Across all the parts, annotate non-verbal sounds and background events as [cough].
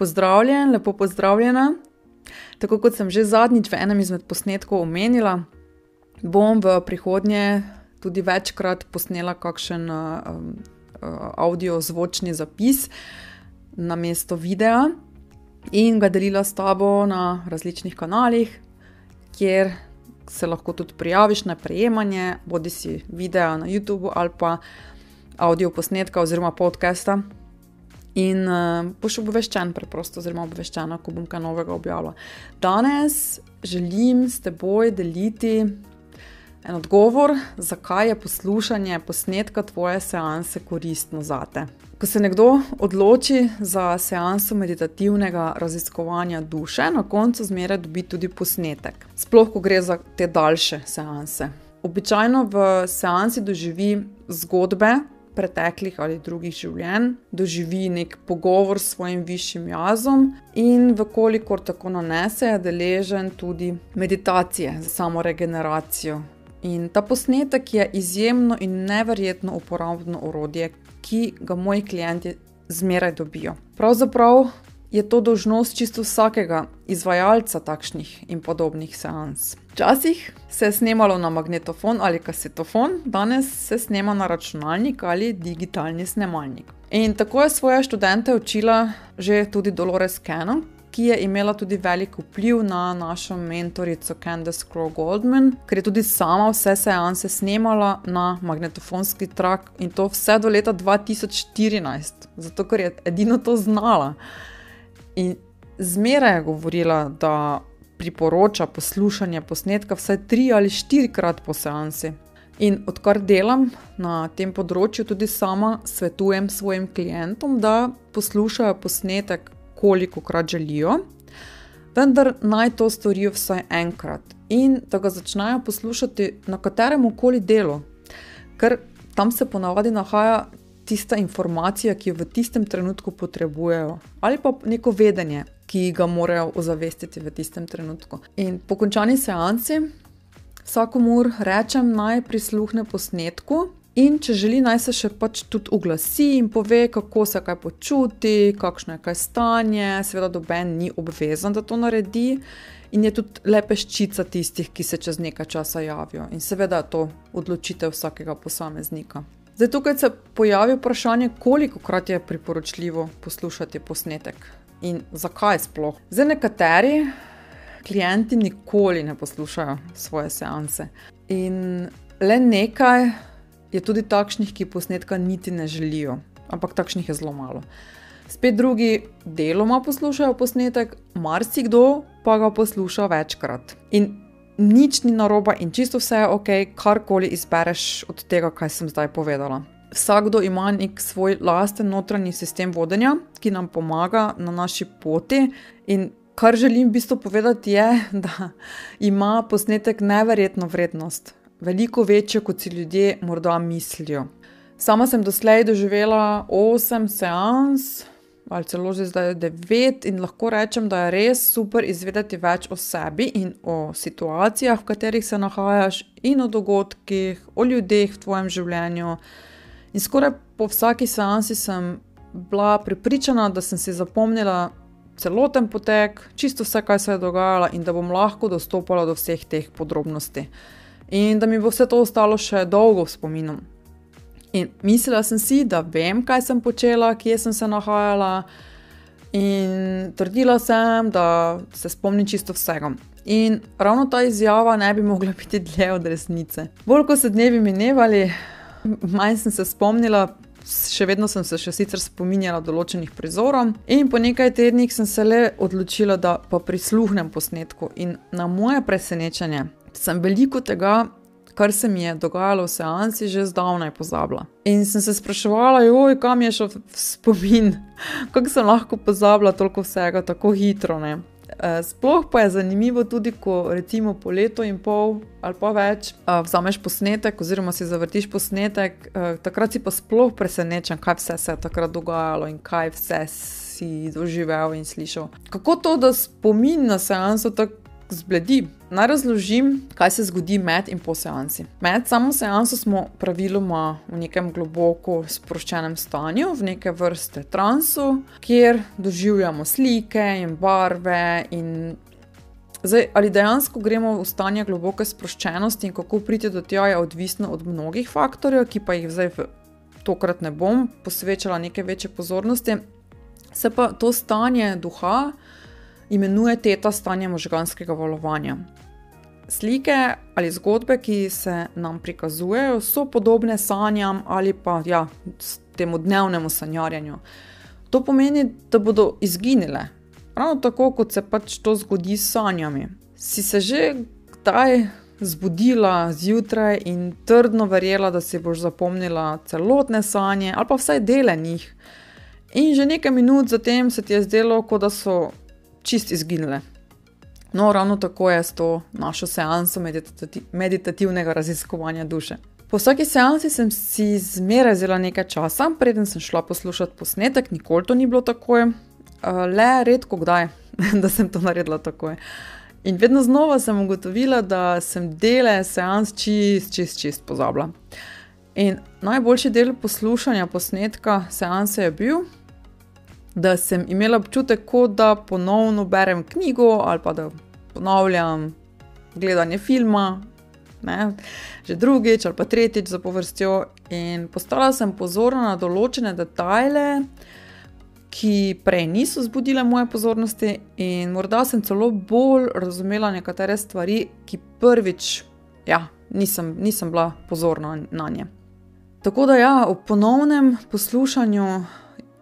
Pozdravljen, lepo pozdravljena. Tako kot sem že zadnjič v enem izmed posnetkov omenila, bom v prihodnje tudi večkrat posnela kakšen uh, uh, audio-zvočni zapis na mesto videa in ga delila s tabo na različnih kanalih, kjer se lahko tudi prijaviš na prejemanje, bodi si videa na YouTubu ali pa audio posnetka oziroma podcasta. In uh, boš obveščen, preprosto, oziroma obveščena, ko bom kaj novega objavila. Danes želim s teboj deliti en odgovor, zakaj je poslušanje posnetka tvoje seanse koristno za te. Ko se nekdo odloči za seanso meditativnega raziskovanja duše, na koncu zmeraj dobi tudi posnetek. Sploh, ko gre za te daljše seanse. Običajno v seansi doživi zgodbe preteklih ali drugih življenj, doživi nek pogovor s svojim višjim jazom in, vkolikor tako nanese, je deležen tudi meditacije za samo regeneracijo In ta posnetek je izjemno in neverjetno uporabno orodje, ki ga moji klienti zmeraj dobijo. Pravzaprav je to dožnost čisto vsakega izvajalca takšnih in podobnih seans. Včasih se je snemalo na magnetofon ali kasetofon, danes se snema na računalnik ali digitalni snemalnik. In tako je svoje študente učila že tudi Dolores Cannon, ki je imela tudi velik vpliv na našo mentorico Candace Crow Goldman, ker je tudi sama vse seanse snemala na magnetofonski trak in to vse do leta 2014, zato ker je edino to znala. In zmeraj je govorila, da priporoča poslušanje posnetka vsaj tri ali štirikrat po seansi. In odkar delam na tem področju, tudi sama svetujem svojim klientom, da poslušajo posnetek koliko krat želijo, vendar naj to storijo vsaj enkrat in da ga začnejo poslušati na katerem koli delu, ker tam se ponavadi nahaja tista informacija, ki jo v tistem trenutku potrebujejo, ali pa neko vedenje, ki ga morajo ozavestiti v tistem trenutku. In po končani seansi vsakomur rečem, naj prisluhne posnetku. In če želi, naj se še pač tudi oglasi in pove, kako se kaj počuti, kakšno je kaj stanje. Seveda, doben ni obvezen, da to naredi, in je tudi le peščica tistih, ki se čez nekaj časa javijo. In seveda, to odločitev vsakega posameznika. Zdaj, tukaj se pojavi vprašanje, koliko krat je priporočljivo poslušati posnetek in zakaj sploh. Zdaj, nekateri klienti nikoli ne poslušajo svoje seanse. In le nekaj je tudi takšnih, ki posnetka niti ne želijo, ampak takšnih je zelo malo. Spet drugi deloma poslušajo posnetek, marsikdo pa ga posluša večkrat. In nič ni narobe, in čisto vse je ok, karkoli izbereš od tega, kaj sem zdaj povedala. Vsakdo ima nek svoj lasten notranji sistem vodenja, ki nam pomaga na naši poti. In kar želim v bistvu povedati, je, [laughs] da ima posnetek neverjetno vrednost veliko večjo, kot si ljudje morda mislijo. Sama sem doslej doživela 8 seans, ali celo že zdaj 9, in lahko rečem, da je res super izvedeti več o sebi in o situacijah, v katerih se nahajaš, in o dogodkih, o ljudeh v tvojem življenju. In skoraj po vsaki seansi sem bila prepričana, da sem si zapomnila. Celoten potek, čisto vse, kaj se je dogajalo, in da bom lahko dostopala do vseh teh podrobnosti in da mi bo vse to ostalo še dolgo v spominu. In mislila sem si, da vem, kaj sem počela, kje sem se nahajala, in trdila sem, da se spomnim čisto vsega. In ravno ta izjava ne bi mogla biti dlje od resnice. Bolj ko so dnevi minevali, manj sem se spomnila. Še vedno sem se še sicer spominjala določenih prizorov, in po nekaj tednih sem se le odločila, da pa prisluhnem posnetku. In na moje presenečenje, sem veliko tega, kar se mi je dogajalo v seansi, že zdavnaj pozabila. In sem se spraševala, joj, kam je šel spomin, [laughs] kako sem lahko pozabila toliko vsega tako hitro. Ne? Eh, sploh pa je zanimivo tudi, ko recimo po letu in pol ali pa več eh, vzameš posnetek, oziroma si zavrtiš posnetek, eh, takrat si pa sploh presenečen, kaj vse se je takrat dogajalo in kaj vse si doživel in slišal. Kako to, da spomin na seanso tako zbledi. Naj razložim, kaj se zgodi med in po seansi. Med samo seanso smo praviloma v nekem globoko sproščenem stanju, v neke vrste transu, kjer doživljamo slike in barve. In zdaj, ali dejansko gremo v stanje globoke sproščenosti in kako priti do tega, je odvisno od mnogih faktorjev, ki pa jih zdaj v tokrat ne bom posvečala nekaj večje pozornosti. Se pa to stanje duha imenuje teta stanje možganskega valovanja. Slike ali zgodbe, ki se nam prikazujejo, so podobne sanjam ali pa ja, temu dnevnemu sanjarjanju. To pomeni, da bodo izginile, ravno tako kot se pač to zgodi s sanjami. Si se že kdaj zbudila zjutraj in trdno verjela, da si boš zapomnila celotne sanje ali pa vsaj dele njih. In že nekaj minut zatem se ti je zdelo, kot da so čist izginile. No, ravno tako je s to našo seanso meditati meditativnega raziskovanja duše. Po vsaki seansi sem si zmeraj vzela nekaj časa, preden sem šla poslušati posnetek, nikoli to ni bilo tako, le redko kdaj, [laughs] da sem to naredila tako. In vedno znova sem ugotovila, da sem dele seans čist, čist, čist pozabila. In najboljši del poslušanja posnetka seanse je bil, da sem imela občutek, kot da ponovno berem knjigo ali pa da ponavljam gledanje filma, ne, že drugič ali pa tretjič za povrstjo. In postala sem pozorna na določene detajle, ki prej niso zbudile moje pozornosti, in morda sem celo bolj razumela nekatere stvari, ki prvič, ja, nisem, nisem bila pozorna na nje. Tako da, ja, v ponovnem poslušanju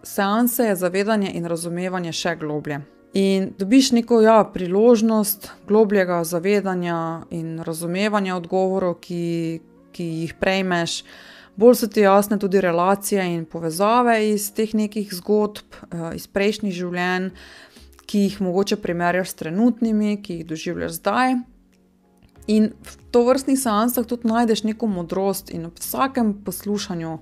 seanse je zavedanje in razumevanje še globlje. In dobiš neko ja, priložnost globljega zavedanja in razumevanja odgovorov, ki, ki jih prejmeš, bolj so ti jasne tudi relacije in povezave iz teh nekih zgodb, eh, iz prejšnjih življenj, ki jih mogoče primerjaš s trenutnimi, ki jih doživljaš zdaj. In v to vrstnih seansah tudi najdeš neko modrost, in v vsakem poslušanju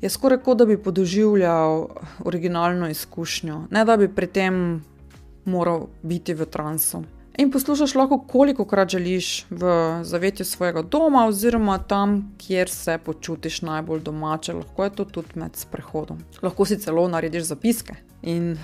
je skoraj kot da bi podoživljal originalno izkušnjo, ne da bi pri tem moral biti v transu. In poslušaš lahko, koliko krat želiš v zavetju svojega doma, oziroma tam, kjer se počutiš najbolj domače, lahko je to tudi med sprehodom. Lahko si celo narediš zapiske. In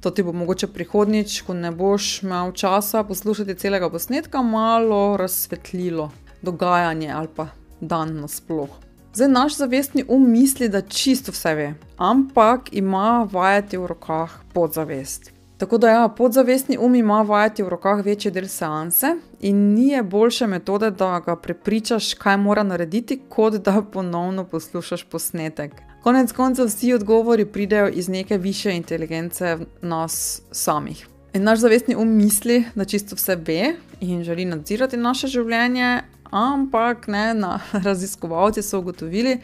to ti bo mogoče prihodnjič, ko ne boš imel časa poslušati celega posnetka, malo razsvetlilo dogajanje ali pa dan nasplošno. Zdaj naš zavestni um misli, da čisto vse ve, ampak ima vajeti v rokah podzavest. Tako da, ja, podzavestni um ima vajeti v rokah večji del seanse in ni boljše metode, da ga prepričaš, kaj mora narediti, kot da ponovno poslušaš posnetek. Konec koncev vsi odgovori pridejo iz neke više inteligence nas samih. In naš zavestni um misli, da čisto vse ve in želi nadzirati naše življenje, ampak ne, na, [laughs] raziskovalci so ugotovili,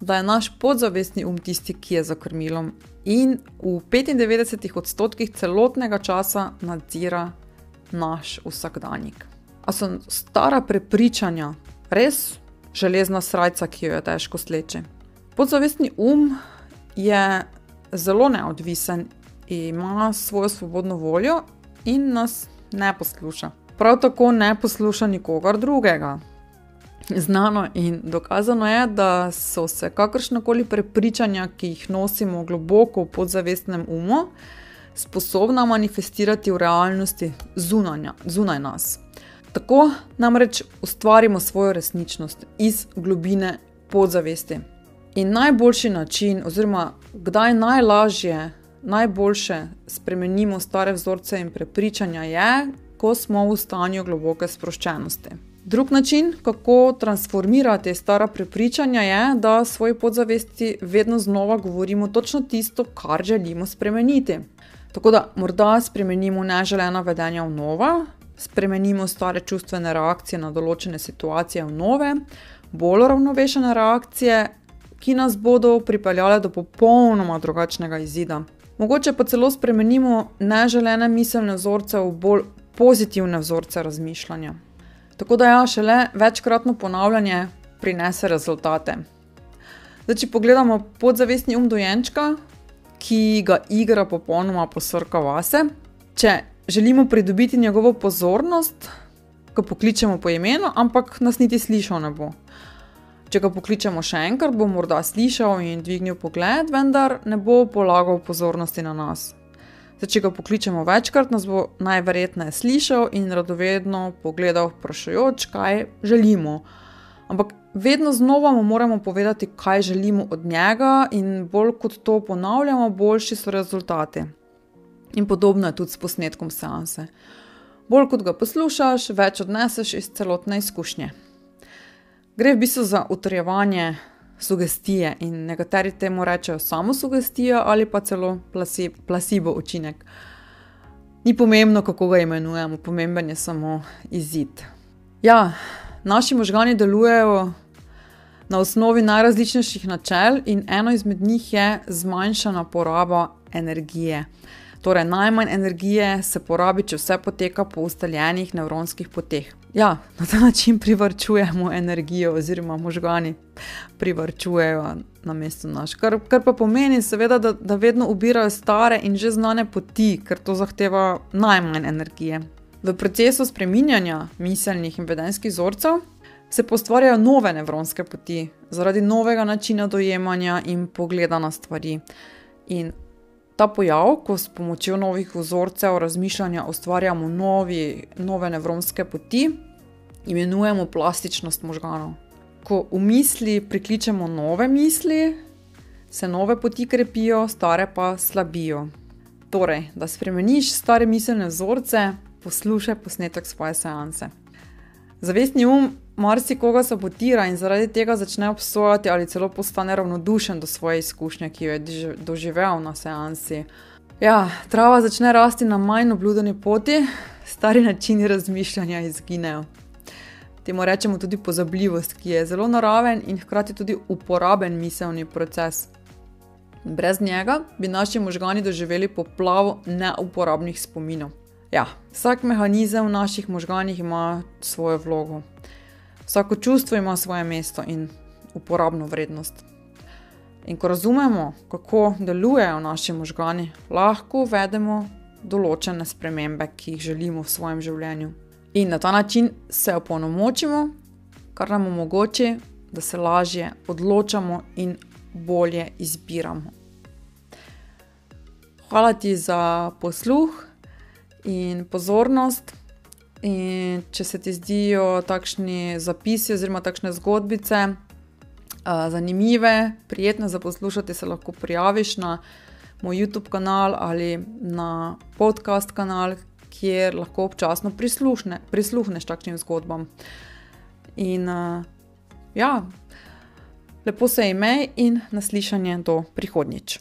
da je naš podzavestni um tisti, ki je za krmilom in v 95 odstotkih celotnega časa nadzira naš vsakdanjik. A so stara prepričanja res železna srca, ki jo je težko sleči? Podzavestni um je zelo neodvisen, ima svojo svobodno voljo in nas ne posluša. Prav tako ne posluša nikogar drugega. Znano in dokazano je, da so se kakršnakoli prepričanja, ki jih nosimo globoko v podzavestnem umu, sposobna manifestirati v realnosti zunanja, zunaj nas. Tako namreč ustvarimo svojo resničnost iz globine podzavesti. In najboljši način, oziroma kdaj najlažje, najboljše spremenimo stare vzorce in prepričanja, je, ko smo v stanju globoke sproščenosti. Drug način, kako transformirati stara prepričanja, je, da svoji podzavesti vedno znova govorimo točno tisto, kar želimo spremeniti. Tako da morda spremenimo neželena vedenja v nova, spremenimo stare čustvene reakcije na določene situacije v nove, bolj ravnovešene reakcije, ki nas bodo pripeljale do popolnoma drugačnega izida. Mogoče pa celo spremenimo neželene miselne vzorce v bolj pozitivne vzorce razmišljanja. Tako da ja, šele večkratno ponavljanje prinese rezultate. Zdaj, če pogledamo podzavestni um dojenčka, ki ga igra popolnoma posrka vase, če želimo pridobiti njegovo pozornost, ko pokličemo po imenu, ampak nas niti slišal ne bo. Če ga pokličemo še enkrat, bo morda slišal in dvignil pogled, vendar ne bo polagal pozornosti na nas. Zdaj, če ga pokličemo večkrat, nas bo najverjetneje slišal in radovedno pogledal, vprašajoč, kaj želimo. Ampak vedno znova mu moramo povedati, kaj želimo od njega, in bolj kot to ponavljamo, boljši so rezultati. In podobno je tudi s posnetkom seanse. Bolj kot ga poslušaš, več odneseš iz celotne izkušnje. Gre v bistvu za utrjevanje sugestije in nekateri temu rečejo samo sugestija ali pa celo placebo učinek. Ni pomembno, kako ga imenujemo, pomemben je samo izid. Ja, naši možgani delujejo na osnovi najrazličnejših načel, in eno izmed njih je zmanjšana poraba energije. Torej, najmanj energije se porabi, če vse poteka po ustaljenih nevronskih poteh. Ja, na ta način privrčujemo energijo, oziroma možgani privrčujejo na mestu naš. Kar, kar pa pomeni, seveda, da, da vedno ubirajo stare in že znane poti, ker to zahteva najmanj energije. V procesu spreminjanja miselnih in vedenskih vzorcev se postvarjajo nove nevronske poti zaradi novega načina dojemanja in pogleda na stvari. In ta pojav, ko s pomočjo novih vzorcev razmišljanja ustvarjamo novi, nove nevronske poti, imenujemo plastičnost možganov. Ko v misli prikličemo nove misli, se nove poti krepijo, stare pa slabijo. Torej, da spremeniš stare miselne vzorce, poslušaj posnetek svoje seanse. Zavestni um marsikoga sabotira in zaradi tega začne obsojati ali celo postane ravnodušen do svoje izkušnje, ki jo je doživel na seansi. Ja, trava začne rasti na manj obludeni poti, stari načini razmišljanja izginejo. Temu rečemo tudi pozabljivost, ki je zelo naraven in hkrati tudi uporaben miselni proces. Brez njega bi naši možgani doživeli poplavo neuporabnih spominov. Ja, vsak mehanizem v naših možganih ima svojo vlogo. Vsako čustvo ima svoje mesto in uporabno vrednost. In ko razumemo, kako delujejo naši možgani, lahko uvedemo določene spremembe, ki jih želimo v svojem življenju. In na ta način se opolnomočimo, kar nam omogoča, da se lažje odločamo in bolje izbiramo. Hvala ti za posluh in pozornost. In če se ti zdijo takšni zapisi oziroma takšne zgodbice uh, zanimive, prijetne za poslušati, se lahko prijaviš na moj YouTube kanal ali na podcast kanal, kjer lahko občasno prisluhne, prisluhneš takšnim zgodbam. In uh, ja, lepo se imej in naslišanje do prihodnjič.